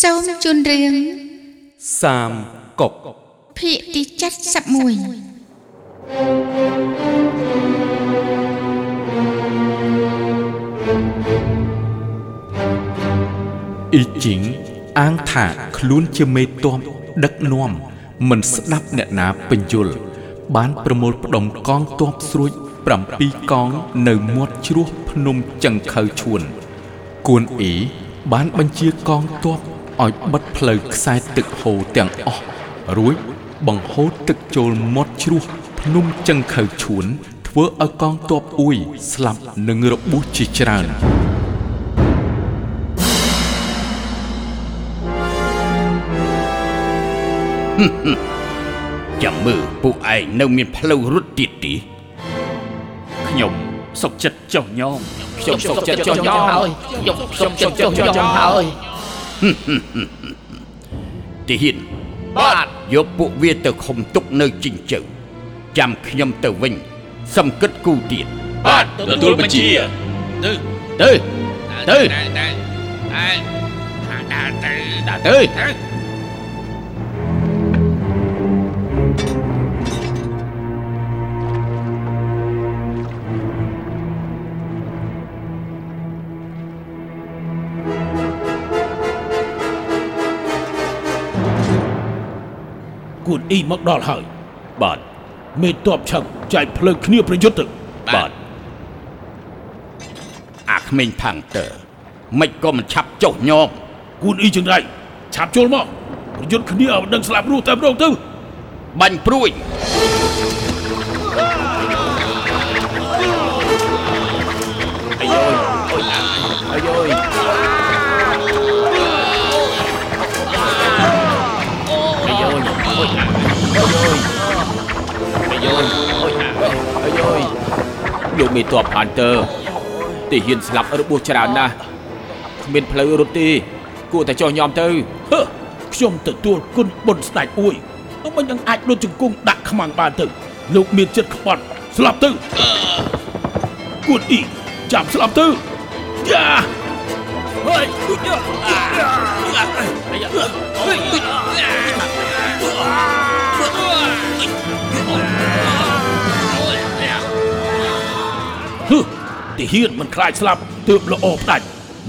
សូមជូនរឿងសាមកុកភាគទី71អ៊ីជីងអាងថាខ្លួនជាមេតមដឹកនាំមិនស្ដាប់អ្នកណាបញ្យលបានប្រមូលផ្ដុំកងទ័ពស្រួច7កងនៅមាត់ជ្រោះភ្នំចង្ខៅឈួនគួនអ៊ីបានបញ្ជាកងទ័ព ឲ្យបិទផ្លូវខ្សែទឹកហូរទាំងអស់រួចបង្ហូរទឹកចូលមាត់ជ្រោះភ្នំចង្ខៅឈួន ធ្វើឲ្យកងទ័ពអ៊ុយស្លាប់និងរបួសជាច្រើនចាំមើលពួកឯងនៅមានផ្លូវរត់ទៀតទីខ្ញុំសុកចិត្តចុះញោមខ្ញុំសុខចិត្តចុះញោមហើយខ្ញុំខ្ញុំចិត្តចុះញោមហើយ ទីហ៊ានបាទយកពួកវាទៅខុំទុកនៅជីងជើចាំខ្ញុំទៅវិញសំគិតគូទៀតបាទទទួលបញ្ជាទៅទៅទៅទៅគួន អ៊ីមកដល់ហើយ បាទមេតបឆឹងចែកភ្លើងគ្នាប្រយុទ្ធទៅបាទអាក្មេងផាំងតើមិនក៏មិនឆាប់ចុះញោមគួនអ៊ីចង្រៃឆាប់ចូលមកប្រយុទ្ធគ្នាឲ្យដឹងស្លាប់រស់តែម្ដងទៅបាញ់ព្រួយអាយយ មេតបហានតើទីហ៊ានស្លាប់របួសច្រើនណាស់គ្មានផ្លូវរត់ទេគួរតែចុះញោមទៅហឺខ្ញុំទទួលគុណបុណ្យស្ដេចអួយទៅមិននឹងអាចលុតជង្គង់ដាក់ខ្មាំងបានទៅ លោកមានចិត្តក្បត់ស្លាប់ទៅគួនអ៊ីចាំស្លាប់ទៅយ៉ាហើយហឺទី ហ៊ានមិនខ្លាចស្លាប់ទើបល្អផ្ដាច់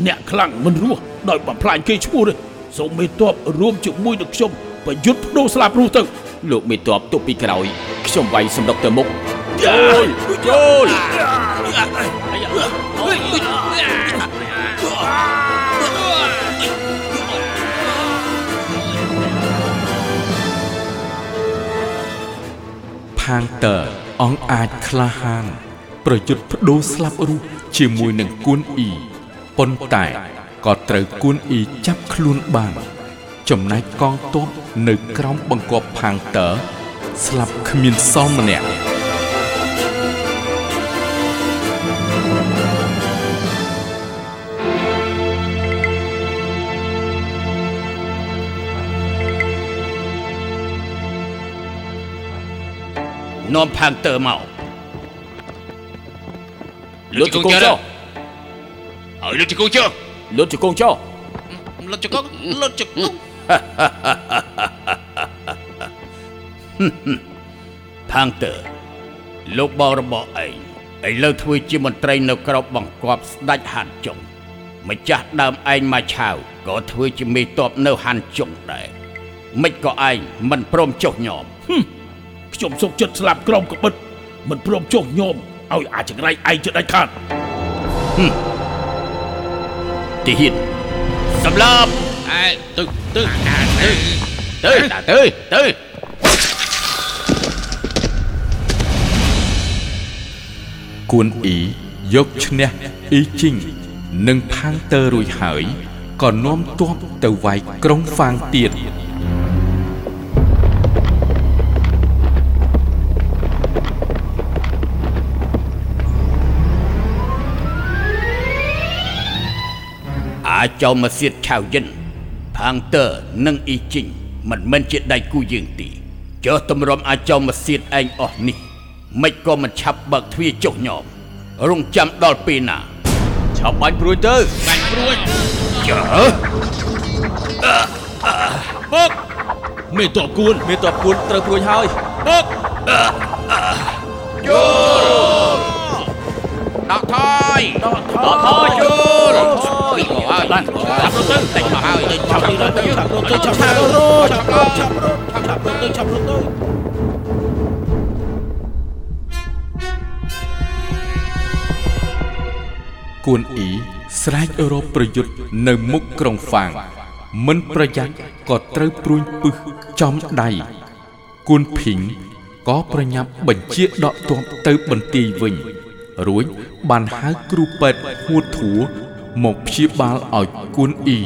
អ្នកខ្លាំងមិនរស់ដោយបំផ្លាញគេឈ្មោះទេសូមមេតបរួមជាមួយនឹងខ្ញុំប្រយុទ្ធបដូរស្លាប់រស់ទៅលោកមេតបទុកពីក្រោយខ្ញុំវាយសម្រុកទៅមុខចូលចូលផាងតើអង្គអាចក្លាហាន ប្រយុទ្ធបដូរស្លាប់រស់ជាមួយនឹងគួនអ៊ីប៉ុន្តែក៏ត្រូវគួនអ៊ីចាប់ខ្លួនបាន ចំណែកកងទ័ពនៅក្រោមបង្គាប់ផាងតើស្លាប់គ្មានសល់ម្នាក់នាំផាំងតើមក លុតជង្គង់ចុះឲ្យលើកជង្គង់ចុះលុតជង្គង់ចុះលុតជង្គង់លុតជង្គង់ផាំងតើលោកបររបស់ឯងឥឡូវធ្វើជាមន្ត្រីនៅក្របបង្គាប់ស្ដេចហានចុងម្ចាស់ដើមឯងមកឆាវក៏ធ្វើជាមេតបនៅហានចុងដែរមិនក៏ឯងមិនព្រមចុះញោមខ្ញុំសុកចិត្តស្លាប់ក្រុមកបិតមិនព្រមចុះញោម ឲ្យអាចចង្រៃឯងចិត្តដាច់ខាតទីហ៊ានសម្លាប់អើទៅទៅទៅតាទៅទៅគួនអ៊ីយកឈ្នះអ៊ីជីងនិងផាងតើរួចហើយក៏នាំទ័ពទៅវាយក្រុងហ្វាងទៀត អាចោមកសៀតឆាវយិនផាងតើនិងអ៊ីជីងមិនមែនជាដៃគូយើងទេចុះតម្រាំអាចោមកសៀតឯងអស់នេះមិនក៏មិនឆាប់បើកទ្វារចុះញោមរងចាំដល់ពេលណាឆាប់បាញ់ព្រួយទៅបាញ់ព្រួយចើបុកមេតបគួនមានតបគួនត្រូវព្រួយហើយបុក ដកថយដកថយថយយល់ពីមកហើយបានចាប់រត់ទៅតែមកហើយឆាប់រត់ទៅឆាប់រត់ទៅឆាប់រត់ឆាប់រត់ឆាប់រត់ឆាប់រត់ទៅឆាប់រត់ទៅគួនអ៊ីស្រែករកប្រយុទ្ធនៅមុខក្រុងហ្វាង មិនប្រយ័ត្នក៏ត្រូវព្រួញពឹសចំដៃគួនភីងក៏ប្រញាប់បញ្ជាដកទ័ពទៅបន្ទាយវិញ រួចបានហៅគ្រូពេទ្យហួតធួមកព្យាបាលឲ្យគួនអ៊ី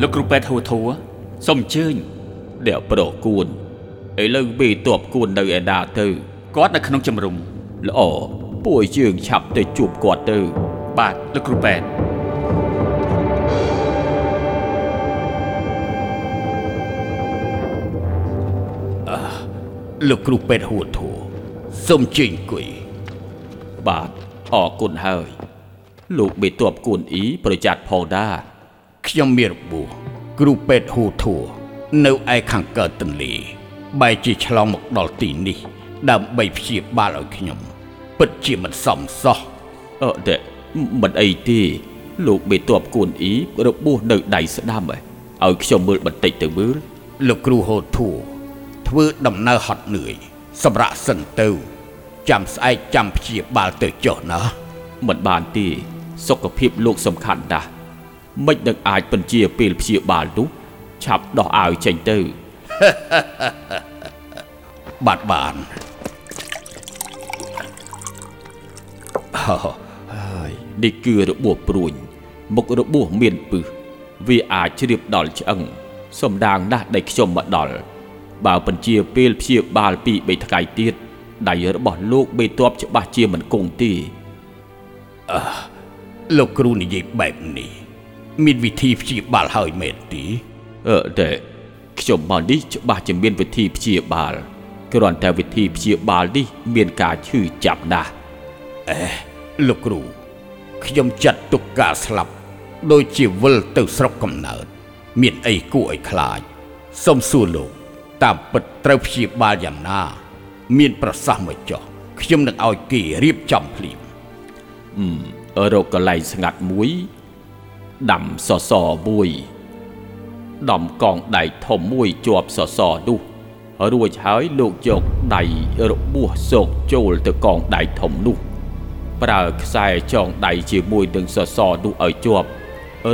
លោកគ្រូពេទ្យហួធัวសូមអញ្ជើញអ្នកប្រគួនឥឡូវមេតបគួននៅឯណាទៅគាត់នៅក្នុងជំរំល្អ ពួកយើងឆាប់ទៅជួបគាត់ទៅ បាទលោកគ្រូពេទ្យលោកគ្រូពេទ្យហួតធួសូមជើញអង្គុយបាទអរគុណហើយ លោកមេតបគួនអ៊ីប្រយ័ត្នផងដែរខ្ញុំមានរបួសគ្រូពេទ្យហួតធួនៅឯខាងកើតទន្លេបែរជាឆ្លងមកដល់ទីនេះ ដើម្បីព្យាបាលឲ្យខ្ញុំ ពិតជាមិនសមសោះអឺតែមិនអីទេលោកមេតបគួនអ៊ីរបួសនៅដៃស្ដាំឯងឲ្យខ្ញុំមើលបន្តិចទៅមើលលោកគ្រូហូតធួធ្វើដំណើរហត់នឿយសម្រាប់សិនទៅ ចាំស្អែកចាំព្យាបាលទៅចុះណាមិនបានទេសុខភាពលោកសំខាន់ណាស់មិននឹងអាចបញ្ជាពេលព្យាបាលនោះឆាប់ដោះអាវចេញទៅបាទបាន ហើយនេះគឺរបួសព្រួញមុខរបួសមានពឹសវាអាចជ្រាបដល់ឆ្អឹងសំដាងណាស់ដែលខ្ញុំមកដល់បើបញ្ជាពេលព្យាបាលពីរបីថ្ងៃទៀតដៃរបស់លោកបេតបច្បាស់ជាមិនគង់ទេលោកគ្រូនិយាយបែបនេះមានវិធីព្យាបាលហើយមែនទេអឺតែខ្ញុំមកនេះច្បាស់ជាមានវិធីព្យាបាលគ្រាន់តែវិធីព្យាបាលនេះមានការឈឺចាប់ណាស់ លោកគ្រូខ្ញុំចាត់ទុកការស្លាប់ ដូចជាវិលទៅស្រុកកំណើត មានអីគួរឲ្យខ្លាចសូមសួរលោកតាមពិតត្រូវព្យាបាលយ៉ាងណា មានប្រសាសន៍មកចុះខ្ញុំនឹងឲ្យគេរៀបចំភ្លាមរកកន្លែងស្ងាត់មួយដាំសសរមួយដំកងដៃធំមួយជាប់សសរនោះរួចហើយលោកយកដៃរបួសសោកចូលទៅកងដៃធំនោះ ប្រើខ្សែចងដៃជាមួយនឹងសសរនោះឲ្យជាប់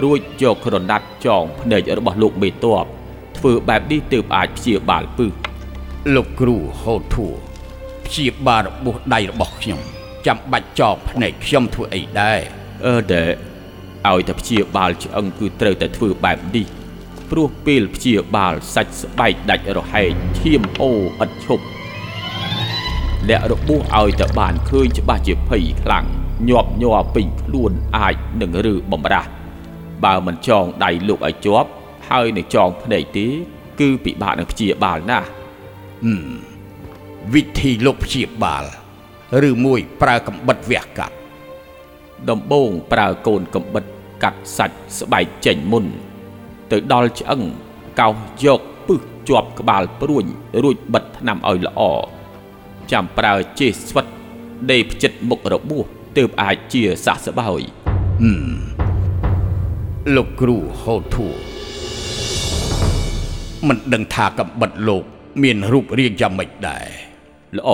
រួចយកក្រណាត់ចងភ្នែករបស់លោកមេតបធ្វើបែបនេះទើបអាចព្យាបាលពឹសលោកគ្រូហូតធួព្យាបាលរបួសដៃរបស់ខ្ញុំចាំបាច់ចងភ្នែកខ្ញុំធ្វើអីដែរអឺតែឲ្យតែព្យាបាលឆ្អឹងគឺត្រូវតែធ្វើបែបនេះព្រោះពេលព្យាបាលសាច់ស្បែកដាច់រហែកឈាមអូឥតឈប់ អ្នករបួសឲ្យតែបានឃើញច្បាស់ជាភ័យខ្លាំងញាប់ញ័រពេញខ្លួនអាចនឹងឬបំរាស់បើមិនចងដៃលោកឲ្យជាប់ហើយនឹងចងភ្នែកទេគឺពិបាកនឹងព្យាបាលណាស់វិធីលោកព្យាបាលឬមួយប្រើកំបិតវះកាត់ដំបូងប្រើកូនកំបិតកាត់សាច់ស្បែកចេញមុន ទៅដល់ឆ្អឹងកោសយកពឹសជាប់ក្បាលព្រួញរួចបិទថ្នាំឲ្យល្អ ចាំប្រើចេះស្វិតដេផ្ចិតមុខរបួសទើបអាចជាសះស្បើយលោកគ្រូហូតធួមិនដឹងថាកំបិតលោក មានរូបរាងយ៉ាងម៉េចដែរល្អ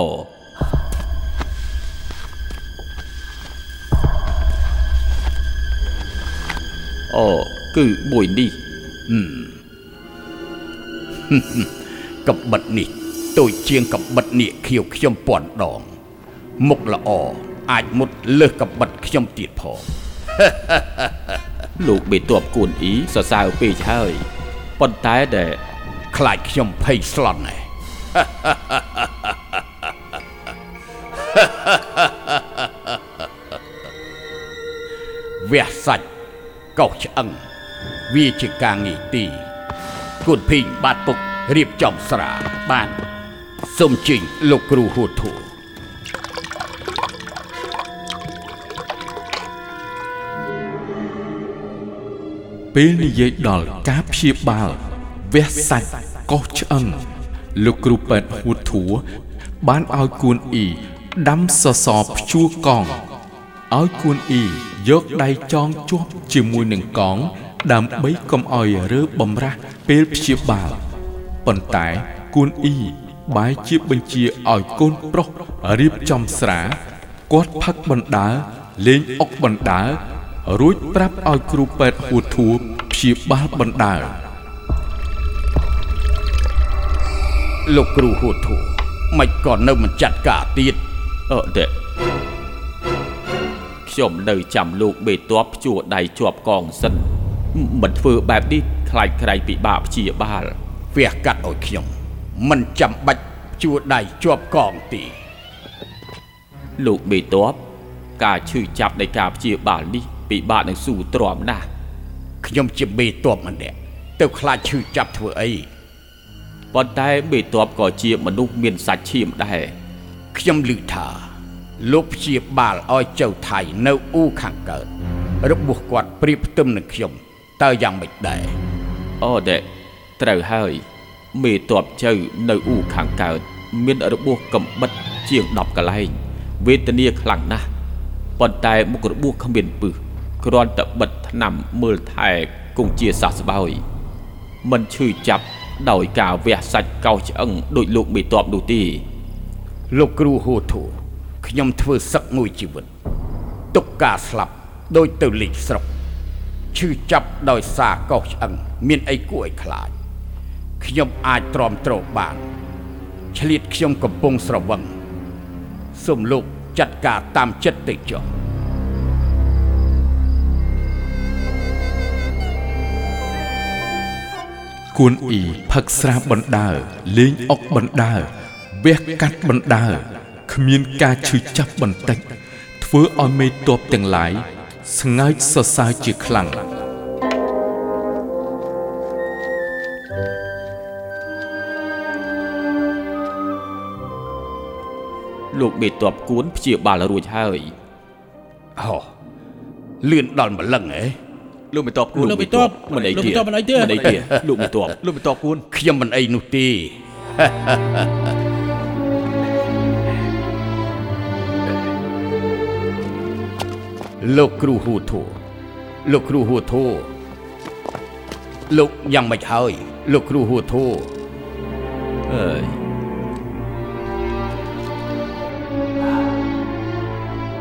អូគឺមួយនេះកំបិតនេះ ដូចជាងកំបិតនាគខៀវខ្ញុំពាន់ដង មុខល្អអាចមុតលើសកំបិតខ្ញុំទៀតផងលោកបេតបគួនអ៊ីសរសើរពេកហើយប៉ុន្តែដែលខ្លាចខ្ញុំភ័យស្លន់ណែវះសាច់កោសឆ្អឹងវាជាការងាយទីគូនភីងបាទពុករៀបចំស្រាបាទ សូមជិញលោកគ្រូហួតធូពេលនិយាយដល់ការព្យាបាលវះសាច់កោសឆ្អឹងលោកគ្រូពេទ្យហួតធួបានឲ្យគួនអ៊ីដាំសសរព្យួរកងឲ្យគួនអ៊ីយកដៃចងជាប់ជាមួយនឹងកង ដើម្បីកុំឲ្យរើបំរាស់ពេលព្យាបាលប៉ុន្តែគួនអ៊ី បែរជាបញ្ជាឲ្យកូនប្រុសរៀបចំស្រាគាត់ផឹកបណ្ដើរលេងអុកបណ្ដើររួចប្រាប់ឲ្យគ្រូពេទ្យហួតធួព្យាបាលបណ្ដើរលោកគ្រូហួតធូមិនក៏នៅមិនចាត់ការទៀតអឺដេខ្ញុំនៅចាំលោកបេតបជួដៃជាប់កងសិនមិនធ្វើបែបនេះខ្លាចក្រៃពិបាកព្យាបាលវះកាត់ឲ្យខ្ញុំ មិនចាំបាច់ជួដៃជាប់កងទីលោកបេតបការឈឺចាប់នៃការព្យាបាលនេះពិបាកនឹងស៊ូទ្រាំណាស់ខ្ញុំជាបេតបម្នាក់ទៅខ្លាចឈឺចាប់ធ្វើអីប៉ុន្តែបេតបក៏ជាមនុស្សមានសាច់ឈាមដែរខ្ញុំឮថាលោកព្យាបាលឲ្យចៅថៃនៅអ៊ូខាងកើតរបួសគាត់ប្រៀបផ្ទឹមនឹងខ្ញុំតើយ៉ាងម៉េចដែរអូដេត្រូវហើយ មេតបជើនៅអ៊ូខាងកើតមានរបួសកំបិតជាង10កន្លែងវេទនាខ្លាំងណាស់ប៉ុន្តែមុខរបួសគ្មានពឹសគ្រាន់តែបិទថ្នាំមើលថែគង់ជាសះស្បើយមិនឈឺចាប់ដោយការវះសាច់កោសឆ្អឹងដោយលោកមេតបនោះទេលោកគ្រូហួធូខ្ញុំធ្វើសឹកមួយជីវិតទុកការស្លាប់ដោយទៅលេខស្រុកឈឺចាប់ដោយសារកោសឆ្អឹងមានអីគួរឲ្យខ្លាច ខ្ញុំអាចទ្រាំទ្របានឆ្លៀតខ្ញុំកំពុងស្រវឹងសូមលោកចាត់ការតាមចិត្តទៅចុះគួនអ៊ីផឹកស្រាបណ្ដើរលេងអុកបណ្ដើរវះកាត់បណ្ដើរគ្មានការឈឺចាប់បន្តិចធ្វើឲ្យមេតបទាំងឡាយស្ងើចសរសើរជាខ្លាំង លោកមេតបគួនព្យាបាលរួចហើយអូលឿនដល់ម្លឹងហ៎លោកមិនតបគួនលោកមេតបមិនអីលោកទេមេតបមិនអីទេមិនអីទេលោកមេតបលោកមិនតបគួនខ្ញុំមិនអីនោះទេលោកគ្រូហួធូលោកគ្រូហួធូលោកយ៉ាងម៉េចហើយ លោកគ្រូហួធូអើយ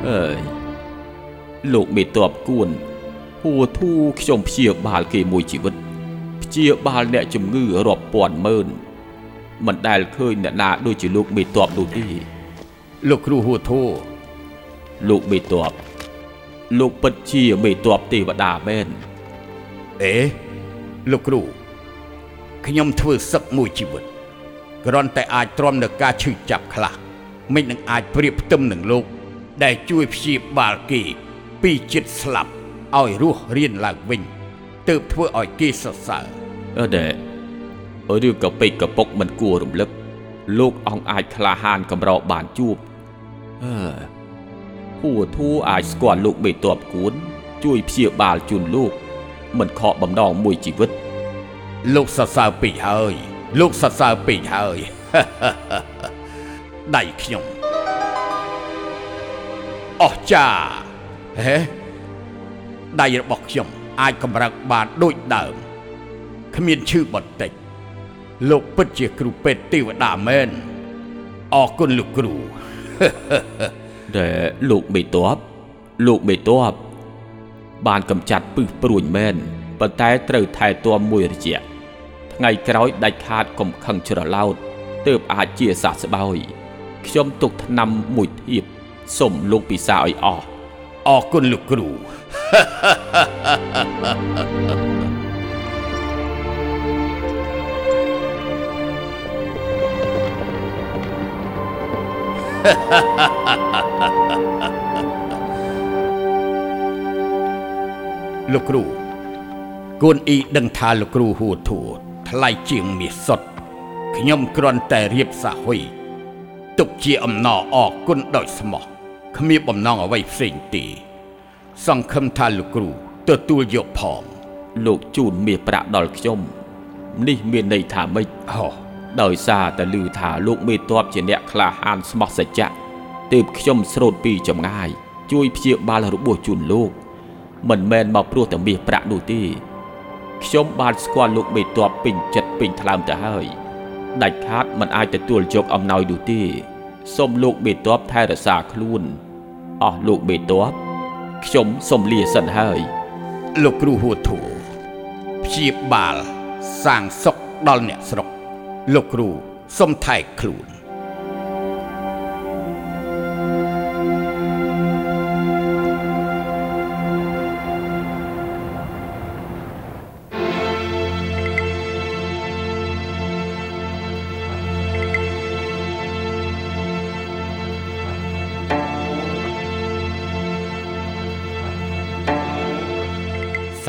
អើយលោកមេតបគួនហួធូខ្ញុំព្យាបាលគេមួយជីវិតព្យាបាលអ្នកជំងឺរាប់ពាន់ម៉ឺនមិនដែលឃើញអ្នកណាដូចជាលោកមេតបនោះទេលោកគ្រូហួធូលោកមេតបលោកពិតជាមេតបទេវតាមែនអេលោកគ្រូខ្ញុំធ្វើសឹកមួយជីវិតគ្រាន់តែអាចទ្រាំនឹងការឈឺចាប់ខ្លះមិននឹងអាចប្រៀបផ្ទឹមនឹងលោក ដែលជួយព្យាបាលគេពីចិត្តស្លាប់ឲ្យរស់រៀនឡើងវិញទើបធ្វើឲ្យគេសរសើរអឺដែររឿងកពេកកពុកមិនគួររំលឹកលោកអង្គអាចក្លាហានកម្របានជួបអឺហួធូអាចស្គាល់លោកមេតបគួន ជួយព្យាបាលជូនលោក មិនខកបំណងមួយជីវិត លោកសរសើរពេកហើយ លោកសរសើរពេកហើយដៃខ្ញុំ អស់ចាហេដៃរបស់ខ្ញុំអាចកម្រើកបានដូចដើមគ្មានឈឺបន្តិចលោកពិតជាគ្រូពេទ្យទេវតាមែនអរគុណលោកគ្រូដែលលោកមេតបលោកមេតបបានកំចាត់ពឹសព្រួញមែនប៉ុន្តែត្រូវថែទាំមួយរយៈថ្ងៃក្រោយដាច់ខាតកំខឹងច្រឡោតទើបអាចជាសះស្បើយខ្ញុំទុកថ្នាំមួយធៀប សុំលោកពិសាឲ្យអស់អរគុណលោកគ្រូលោកគ្រូគួនអ៊ីដឹងថាលោកគ្រូហួតធួថ្ថ្លៃជាងមាសសុទ្ធខ្ញុំគ្រាន់តែរៀបសហុយទុកជាអំណរអរគុណដោយស្មោះ គ្មានបំណងអ្វីផ្សេងទេសង្ឃឹមថាលោកគ្រូទទួលយកផងលោកជូនមាសប្រាក់ដល់ខ្ញុំនេះមានន័យថាម៉េចហោះដោយសារតែឮថាលោកមេតបជាអ្នកក្លាហានស្មោះសច្ចៈទើបខ្ញុំស្រូតពីចម្ងាយ ជួយព្យាបាលរបួសជូនលោក មិនមែនមកព្រោះតែមាសប្រាក់នោះទេខ្ញុំបានស្គាល់លោកមេតបពេញចិត្តពេញថ្លើមទៅហើយដាច់ខាតមិនអាចទទួលយកអំណោយនោះទេ សូមលោកមេតបថែរក្សាខ្លួនអស់លោកមេតបខ្ញុំសូមលាសិនហើយលោកគ្រូហួធូព្យាបាលសាងសុខដល់អ្នកស្រុក លោកគ្រូសុំថែខ្លួន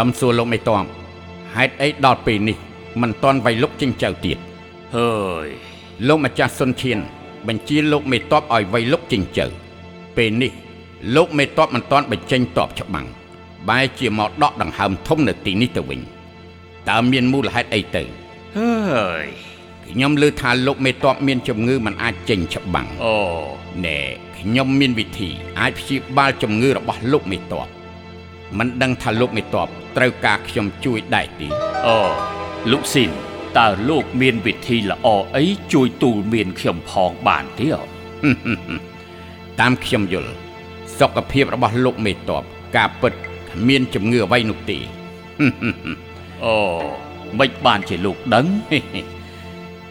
សំសួរលោកមេតមហេតុអីដល់ពេលនេះមិនទាន់វៃលុកចិញ្ចៅទៀតហើយលោកម្ចាស់សុនឈៀនបញ្ជាលោកមេតបឲ្យវៃលុកចិញ្ចៅពេលនេះលោកមេតបមិនទាន់បញ្ចេញតបច្បាំងបែរជាមកដកដង្ហើមធំនៅទីនេះទៅវិញតើមានមូលហេតុអីទៅហើយខ្ញុំឮថាលោកមេតបមានជំងឺមិនអាចចេញច្បាំងអូណែខ្ញុំមានវិធីអាចព្យាបាលជំងឺរបស់លោកមេតប មិនដឹងថាលោកមេតបត្រូវការខ្ញុំជួយដែរទេអូលោកស៊ីនតើលោកមានវិធីល្អអីជួយទូលមានខ្ញុំផងបានទេអតាមខ្ញុំយល់សុខភាពរបស់លោកមេតបការពិតគ្មានជំងឺអ្វីនោះទេអូមិនបានជាលោកដឹង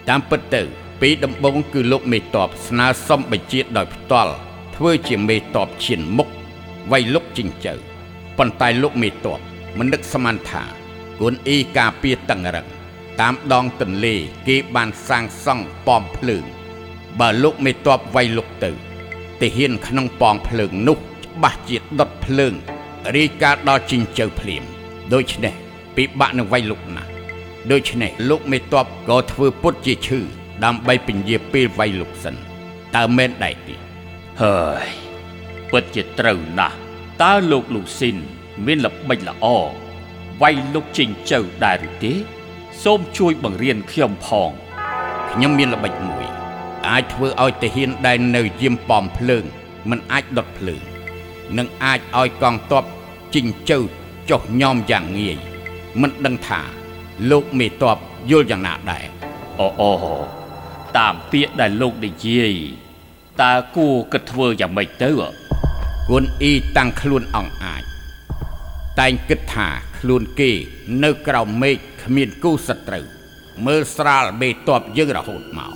តាមពិតទៅពីដំបូងគឺលោកមេតបស្នើសុំបញ្ជាដោយផ្ទាល់ធ្វើជាមេតបឈានមុខវៃលុកជីងចៅ ប៉ុន្តែលោកមេតបមិននឹកស្មានថាគួនអ៊ីការពារតឹងរឹងតាមដងទន្លេគេបានសាងសង់ប៉មភ្លើង បើលោកមេតបវៃលុកទៅទាហានក្នុងប៉មភ្លើងនោះច្បាស់ជាដុតភ្លើងរាយការណ៍ដល់ជីងចៅភ្លាមដូច្នេះពិបាកនឹងវៃលុកណាស់ដូច្នេះលោកមេតបក៏ធ្វើពុតជាឈឺដើម្បីពន្យាពេលវៃលុកសិនតើមែនដែរទេហើយពិតជាត្រូវណាស់ តើលោកលូស៊ីនមានល្បិចល្អវាយលោកជីងចៅដែរឬទេ សូមជួយបង្រៀនខ្ញុំផងខ្ញុំមានល្បិចមួយ អាចធ្វើឲ្យទាហានដែលនៅយាមប៉មភ្លើងមិនអាចដុតភ្លើងនិងអាចឲ្យកងទ័ពជីងចៅចុះញោមយ៉ាងងាយមិនដឹងថា លោកមេតបយល់យ៉ាងណាដែរអូអូតាមពាក្យដែលលោកនិយាយតើគួរគិតធ្វើយ៉ាងម៉េចទៅ គួនអ៊ីតាំងខ្លួនអង្អាច តែងគិតថាខ្លួនគេនៅក្រោមមេឃគ្មានគូសត្រូវ មើលស្រាលមេតបយើងរហូតមក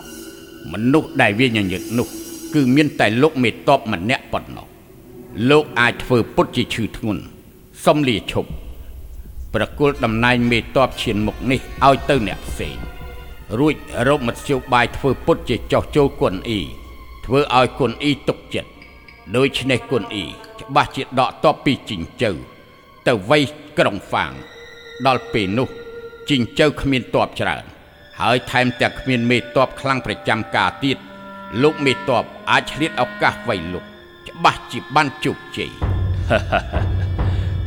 មនុស្សដែលវាញញឹកនោះ គឺមានតែលោកមេតបម្នាក់ប៉ុណ្ណោះលោកអាចធ្វើពុតជាឈឺធ្ងន់សុំលាឈប់ប្រគល់តំណែងមេតបឈានមុខនេះឲ្យទៅអ្នកផ្សេងរួចរកមធ្យោបាយធ្វើពុតជាចោះចូលគុនអ៊ីធ្វើឲ្យគុនអ៊ីទុកចិត្ត ដូច្នេះគុនអ៊ីច្បាស់ជាដកតបពីជីងចៅទៅវៃក្រុងហ្វាង ដល់ពេលនោះជីងចៅគ្មានតបច្រើន ហើយថែមទាំងគ្មានមេតបខ្លាំងប្រចាំការទៀតលោកមេតបអាចឆ្លៀតឱកាសវៃលុកច្បាស់ជាបានជោគជ័យ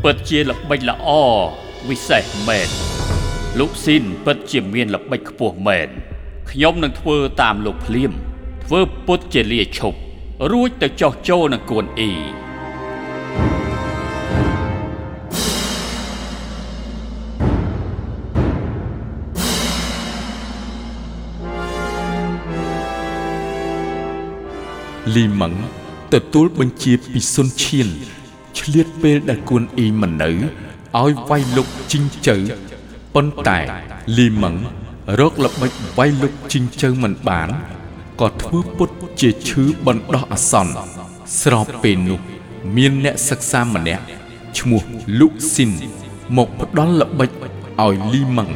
ពិតជាល្បិចល្អវិសេសមែនលោកស៊ីនពិតជាមានល្បិចខ្ពស់មែនខ្ញុំនឹងធ្វើតាមលោកភ្លាម ធ្វើពុតជាលាឈប់ រួចទៅចោះចូលនឹងគួនអ៊ីលីម៉ឹងទទួលបញ្ជាពីសុនឈៀនឆ្លៀតពេលដែលគួនអ៊ីមិននៅឲ្យវាយលុកជីងចៅប៉ុន្តែលីម៉ឹងរកល្បិចវាយលុកជីងចៅមិនបាន ក៏ធ្វើពុតជាឈឺបណ្ដោះអាសន្នស្របពេលនោះមានអ្នកសិក្សាម្នាក់ឈ្មោះលុកស៊ីនមកផ្ដល់ល្បិចឲ្យលីម៉ឹង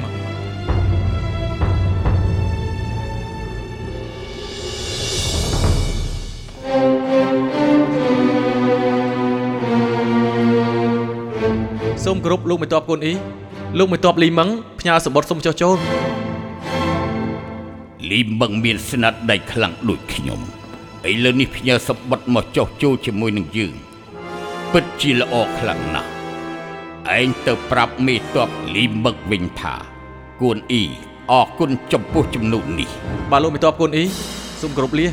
សូមគោរពលោកមេតបកូនអ៊ីលោកមេតបលីម៉ឹងផ្ញើសម្បត្តិសូមចុះចូល លីមឹងមានស្នាដៃខ្លាំងដូចខ្ញុំឥឡូវនេះផ្ញើសម្បត្តិមកចោះចូលជាមួយនឹងយើងពិតជាល្អខ្លាំងណាស់ឯងទៅប្រាប់មេតបលីមឹកវិញថាគួនអ៊ីអរគុណចំពោះជំនួសនេះបាទលោកមេតបគុណអ៊ីសូមគោរពលា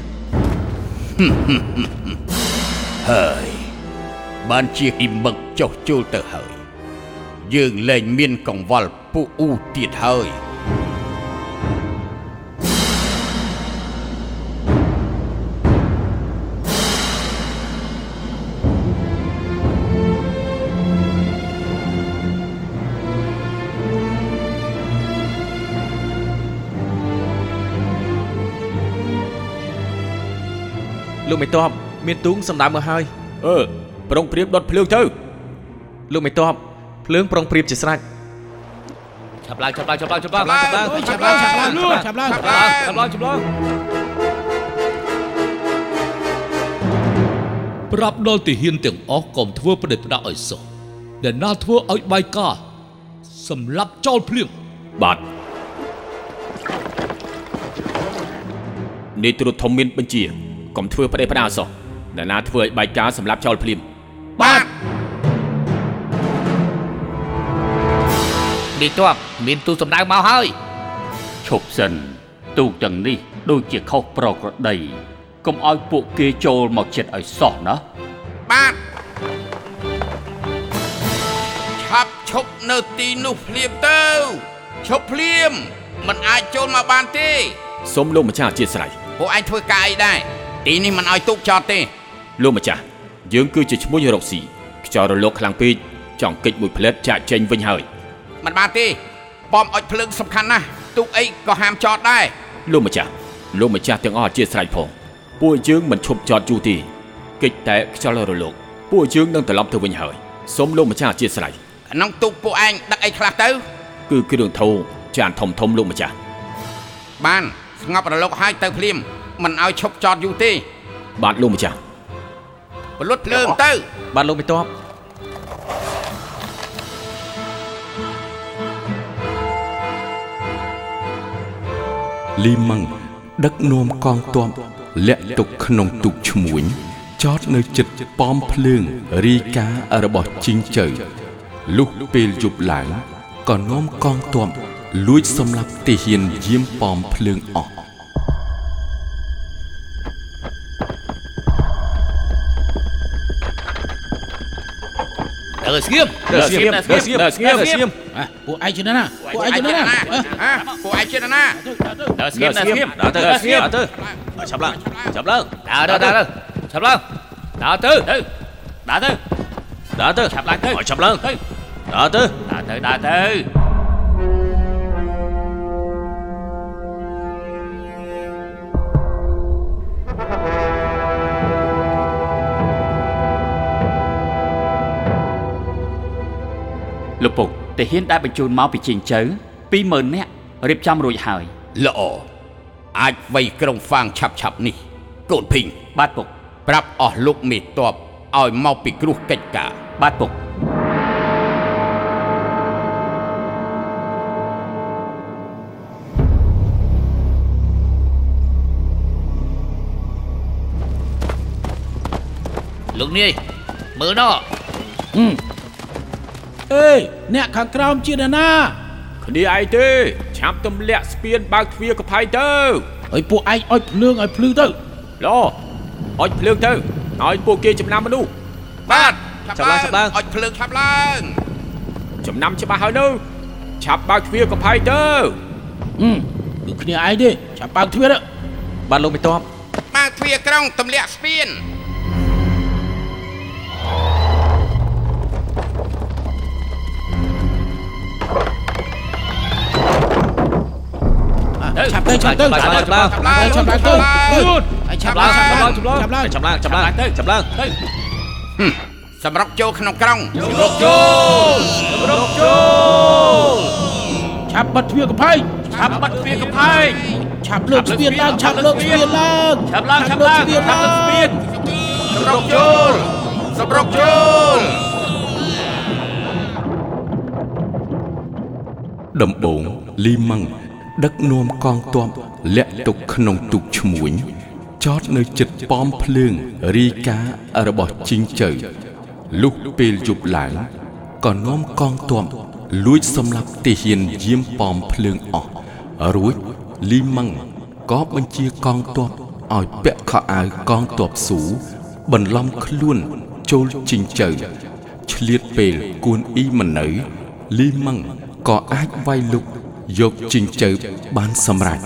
ហើយបានជាអ៊ីមឹកចុះចូលទៅហើយយើងលែងមានកង្វល់ពួកអ៊ូទៀតហើយ លោកមេតបមានទូងសម្ដៅមកហើយអឺប្រុងព្រៀបដុតភ្លើងទៅលោកមេតបភ្លើងប្រុងព្រៀបជាស្រេចឆាប់ឡើងឆាប់ឡើងឆាប់ឡើងឆាប់ឡើងឆាប់ឡើងឆាប់ឡើងឆាប់ឡើងឆាប់ឡើងឆាប់ឡើងឆាប់ឡើងឆាប់ឡើងប្រាប់ដល់ទាហានទាំងអស់កុំធ្វើប្រដេចផ្ដាក់ឲ្យសោះដែលណាធ្វើឲ្យបាយការសម្រាប់ចោលភ្លៀងបាទនេះត្រួតធំមានបញ្ជា កុំធ្វើផ្ដេសផ្ដាសសោះដែលណាធ្វើឲ្យបាយការសម្រាប់ចោលភ្លាមបាទនេះទ័ពមានទូសម្ដៅមកហើយឈប់សិនទូកទាំងនេះដូចជាខុសប្រក្រតីកុំឲ្យពួកគេចូលមកចិត្តឲ្យសោះណាបាទឆាប់ឈប់នៅទីនោះភ្លាមទៅឈប់ភ្លាមมันអាចចូលមកបានទេសូមលោកម្ចាស់អធិស្ឋានពួកឯងធ្វើការអីដែរ ទីនេះមិនឲ្យទូកចតទេលោកម្ចាស់យើងគឺជាឈ្មោះរកស៊ីខ្យល់រលកខ្លាំងពេកចង់កិច្ចមួយផ្លែតចាក់ចេញវិញហើយមិនបានទេប៉មអុចភ្លើងសំខាន់ណាស់ទូកអីក៏ហាមចតដែរលោកម្ចាស់លោកម្ចាស់ទាំងអស់អធិស្ឋានផងពួកយើងមិនឈប់ចតយូរទេកិច្ចតែខ្យល់រលកពួកយើងនឹងត្រឡប់ទៅវិញហើយសូមលោកម្ចាស់អធិស្ឋានក្នុងទូកពួកឯងដឹកអីខ្លះទៅ គឺគ្រឿងធូចានធំធំលោកម្ចាស់បានស្ងប់រលកហើយទៅភ្លាម มันឲ្យឈប់ចោតយូរទេ បាទលោកម្ចាស់បលុតភ្លើងទៅ បាទលោកមេតបលីម៉ឹងដឹកនាំកងទ័ពលាក់ទុកក្នុងទូកឈ្មួញចតនៅជិតប៉មភ្លើងរីការបស់ជីងចៅលុះពេលយប់ឡើងក៏នាំកងទ័ពលួចសម្លាប់ទាហានយាមប៉មភ្លើងអស់ ដើរស្ងៀមដើរស្ងៀមដើរស្ងៀមដើរស្ងៀមដើរស្ងៀមអាពួកឯងជាណាណាពួកឯងជាណាណាអើហ៎ពួកឯងជាណាដើរស្ងៀមដើរស្ងៀមដើរទៅដើរស្ងៀមដើរទៅឆាប់ឡើងឆាប់ឡើងដើរដើរដើរឆាប់ឡើងដើរទៅទៅដើរទៅដើរទៅឆាប់ឡើងទៅឲ្យឆាប់ឡើងទៅដើរទៅដើរទៅដើរទៅ លោកពុកតាហ៊ានដែលបញ្ជូនមកពីជិញ្ជៅ20000នាក់រៀបចំរួចហើយល្អអាចវៃក្រុងហ្វាងឆាប់ឆាប់នេះ កូនភីងបាទពុកប្រាប់អស់លោកមេតបឲ្យមកពីគ្រោះកិច្ចការបាទពុកលោកនាយមើលណោះ អេអ្នកខាងក្រោមជាណាណាគ្នាឯងទេឆាប់ទម្លាក់ស្ពានបើកទ្វារកផៃទៅហើយពួកឯងអុចភ្លើងឲ្យភ្លឺទៅឡអុចភ្លើងទៅឲ្យពួកគេចំណាំមនុស្សបាទឆាប់ឡើងឆាប់ឡើងអុចភ្លើងឆាប់ឡើងចំណាំច្បាស់ហើយនៅឆាប់បើកទ្វារកផៃទៅហឹមគឺគ្នាឯងទេឆាប់បើកទ្វារទៅបាទលោកមេតបបើកទ្វារក្រុងទម្លាក់ស្ពាន ទៅឆាប់ទៅឆាប់ឡើងឆាប់ឡើងឆាប់ឡើងទៅហើយឆាប់ឡើងឆាប់ឡើងឆាប់ឡើងឆាប់ឡើងឆាប់ឡើងឆាប់ឡើងឆាប់ឡើងសម្រុកចូលក្នុងក្រុងឆាប់បិទទ្វារកំផែងឆាប់បាត់ទ្វារកំផែងឆាប់លើកស្ពានឡើងឆាប់លើកស្ពានឡើងឆាប់ឡើងឆាប់ឡើងស្ពានឆាប់លើកស្ពានសម្រុកចូលសម្រុកចូលដំបូងលីម៉ឹង ដឹកនាំកងទ័ពលាក់ទុកក្នុងទូកឈ្មួញចតនៅចិត្តប៉មភ្លើងរីការបស់ជីងចៅលុះពេលយប់ឡើងក៏នាំកងទ័ពលួចសម្លាប់ទាហានយាមប៉មភ្លើងអស់រួចលីម៉ឹងក៏បញ្ជាកងទ័ពឲ្យពាក់ខោអាវកងទ័ពស៊ូបន្លំខ្លួនចូលជីងចៅឆ្លៀតពេលគួនអ៊ីមិននៅលីម៉ឹងក៏អាចវាយលុក យកជីងចៅបានសម្រេច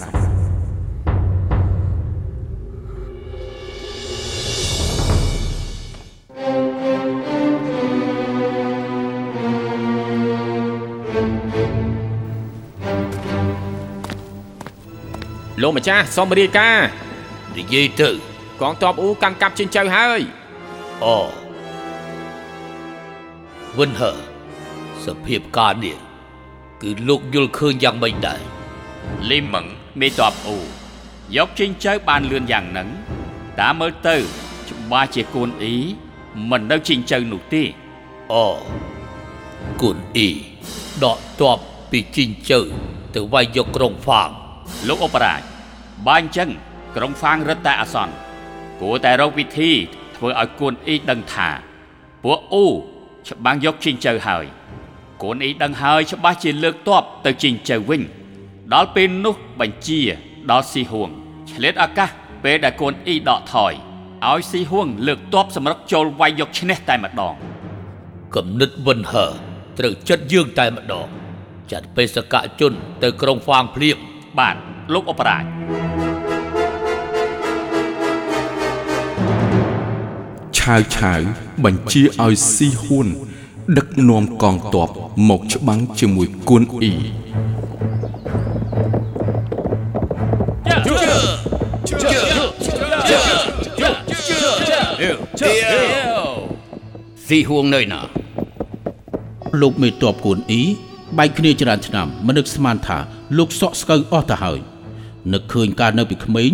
លោកម្ចាស់សូមរាយការណ៍និយាយទៅកងទ័ពអ៊ូកាន់កាប់ជិញ្ចៅហើយអូវិនហឺសភាពការនេះ គឺលោកយល់ឃើញយ៉ាងម៉េចដែរលីមឹងមេតបអ៊ូយកជិញ្ចៅបានលឿនយ៉ាងហ្នឹងតាមមើលទៅច្បាស់ជាកូនអ៊ីមិននៅជិញ្ចៅនោះទេអូគុនអ៊ីដកតបពីជីងជើទៅវាយយកក្រុងហ្វាងលោកអបរាជបើអញ្ចឹងក្រុងហ្វាងរឹតតែអាសន្នគួរតែរកវិធីធ្វើឲ្យកូនអ៊ីដឹងថា ពួកអ៊ូច្បាំងយកជិញ្ចៅហើយ កូនអ៊ីដឹងហើយច្បាស់ជាលើកតបទៅជិញ្ចៅវិញ ដល់ពេលនោះបញ្ជាដល់ស៊ីហួងឆ្លៀតឱកាសពេលដែលកូនអ៊ីដកថយឲ្យស៊ីហួងលើកតបសម្រុកចូលវាយយកឈ្នះតែម្ដងគំនិតវិនហឺត្រូវចិត្តយើងតែម្ដងចាត់បេសកជន ទៅក្រុងហ្វាងភ្លាមបាទលោកអបរាជឆាវឆាវបញ្ជាឲ្យស៊ីហ៊ួន ដឹកនាំកងទ័ពមកច្បាំងជាមួយគួនអ៊ីស៊ីហួងនៅណាលោកមេតបគួនអ៊ីបែកគ្នាច្រើនឆ្នាំមិននឹកស្មានថា លោកសក់ស្កូវអស់ទៅហើយនឹកឃើញការនៅពីក្មេង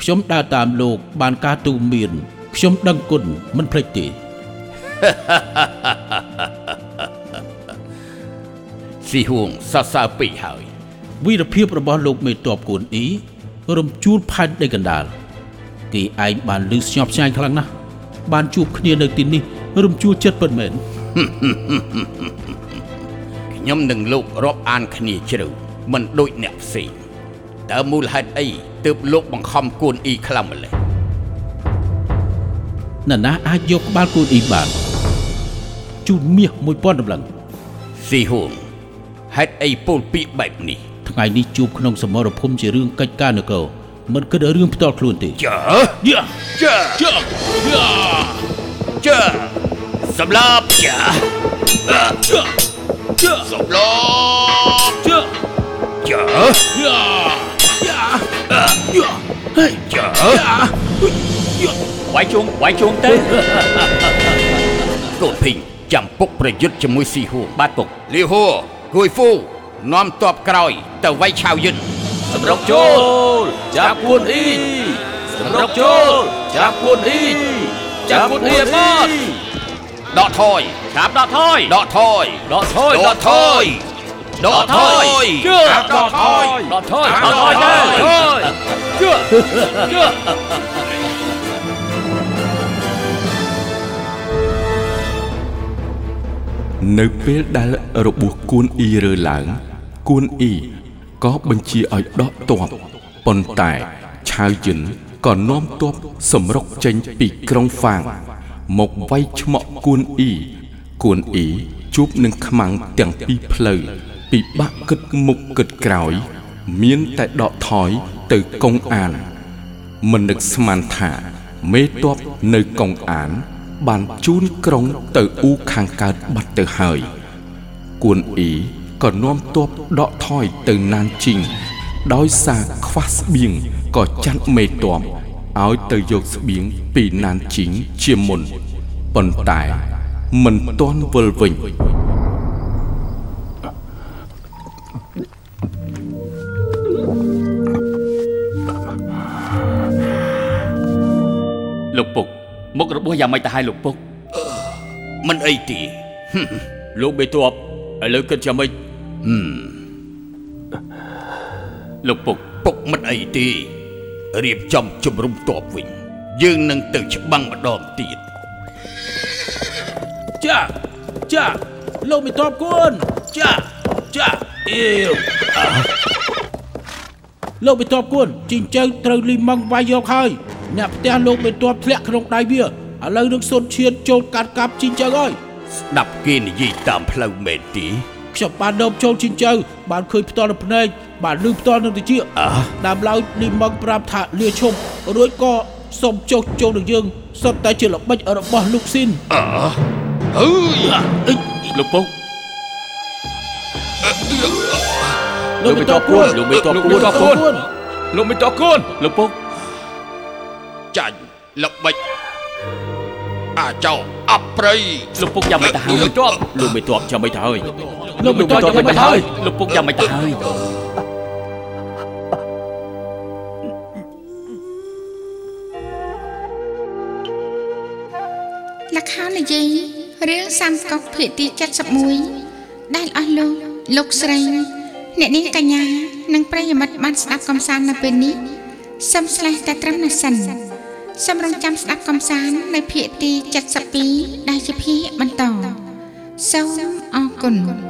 ខ្ញុំដើរតាមលោក បានការទូមាន ខ្ញុំដឹងគុណមិនភ្លេចទេ ស៊ីហួងសរសើរពេកហើយវីរភាពរបស់លោកមេតបគួនអ៊ីរំជួលផែនដីកណ្ដាលគេឯងបានលឺស្ញប់ស្ញែងខ្លាំងណាស់បានជួបគ្នានៅទីនេះរំជួលចិត្តពិតមែនខ្ញុំនឹងលោករាប់អានគ្នាជ្រៅមិនដូចអ្នកផ្សេងតើមូលហេតុអីទើបលោកបង្ខំគួនអ៊ីខ្លាំងម្ល៉េះនរណាអាចយកក្បាលគួនអ៊ីបានជូនមាស1000តម្លឹងស៊ីហួង ហេតុអីពោលពាក្យបែបនេះថ្ងៃនេះជួបក្នុងសមរភូមិជារឿងកិច្ចការនគរមិនគិតរឿងផ្ទាល់ខ្លួនទេចើយ៉ាចើចើចើសម្លាប់ចាជើជើសម្លាប់ជើចើយ៉ាយ៉ាយ៉ាហេចើយ៉ាវាយជួងវាយជួងទៅកូនភីងចាំពុកប្រយុទ្ធជាមួយស៊ីហួងបាទពុកលីហួ គួយហ្វូនាំតបក្រោយ ទៅវាយឆាវយិនសម្រុកចូលចាប់គួនអ៊ីសម្រុកចូលចាប់គួនអ៊ីចាប់គួនអ៊ីឲ្យបាត់ដកថយឆាប់ដកថយដកថយដកថយដកថយដកថយជឿចាប់ដកថយដកថយដកថយទៅជឿជឿ នៅពេលដែលរបួសគួនអ៊ីរើឡើងគួនអ៊ីក៏បញ្ជាឲ្យដកទ័ពប៉ុន្តែឆាវយិនក៏នាំទ័ពសម្រុកចេញពីក្រុងហ្វាង មកវាយឆ្មក់គួនអ៊ីគួនអ៊ីជួបនឹងខ្មាំងទាំងពីរផ្លូវពិបាកគិតមុខគិតក្រោយ មានតែដកថយទៅកុងអាន មិននឹកស្មានថាមេតបនៅកុងអាន បានជូនក្រុងទៅអ៊ូខាងកើតបាត់ទៅហើយ គួនអ៊ីក៏នាំទ័ពដកថយទៅណានជីងដោយសារខ្វះស្បៀងក៏ចាត់មេតបឲ្យទៅយកស្បៀងពីណានជីងជាមុនប៉ុន្តែមិនទាន់វិលវិញលោកពុក មុខរបួសយ៉ាងម៉េចទៅហើយលោកពុកមិនអីទេលោកមេតបឥឡូវគិតចាំម៉េចលោកពុកពុកមិនអីទេរៀបចំជំរុំតបវិញ យើងនឹងទៅច្បាំងម្ដងទៀតចាចាលោកមេតបគុណចាចាអេវអ่าលោកមេតបគុណជីងចៅត្រូវលីម៉ង់វាយយកហើយ អ្នកផ្ទះលោកមេតបធ្លាក់ក្នុងដៃវាឥឡូវនឹងសុនឈានចូលកាត់កាប់ជីងចៅហើយស្ដាប់គេនិយាយតាមផ្លូវមែនទេខ្ញុំបានដប់ចូលជីងចៅបានឃើញផ្ទាល់នៅភ្នែកបានឮផ្ទាល់នឹងតិចដើមឡើយលីម៉ង់ប្រាប់ថាលាឈប់រួចក៏សុំចុះចូលនឹងយើងសុទ្ធតែជាល្បិចរបស់លោកស៊ីនអើយលោកពុកលោកមេតបគុណលោកមេតបគួនលោកមេតបគុណលោកមិនតកូនលោកពុក ចាញ់ល្បិចអាចោអប្រៃលោកពុកយ៉ាងមិនទៅហើយលោកមេតបចាំមិនទៅហើយលោកមេតបចាំមិនទៅហើយលោកពុកយ៉ាងមិនទៅហើយលក្ខខណ្ឌនិយាយរឿងសាមកុកភាគទី71ដែលអស់លោកលោកស្រីអ្នកនាងកញ្ញានិងប្រិយមិត្តបានស្ដាប់កំសាន្តនៅពេលនេះសូមស្លេះតែត្រឹមនេះសិន សូមរងចាំស្ដាប់កំសាន្តនៅភាគទី72ដែលជាភាគបន្តសូមអរគុណ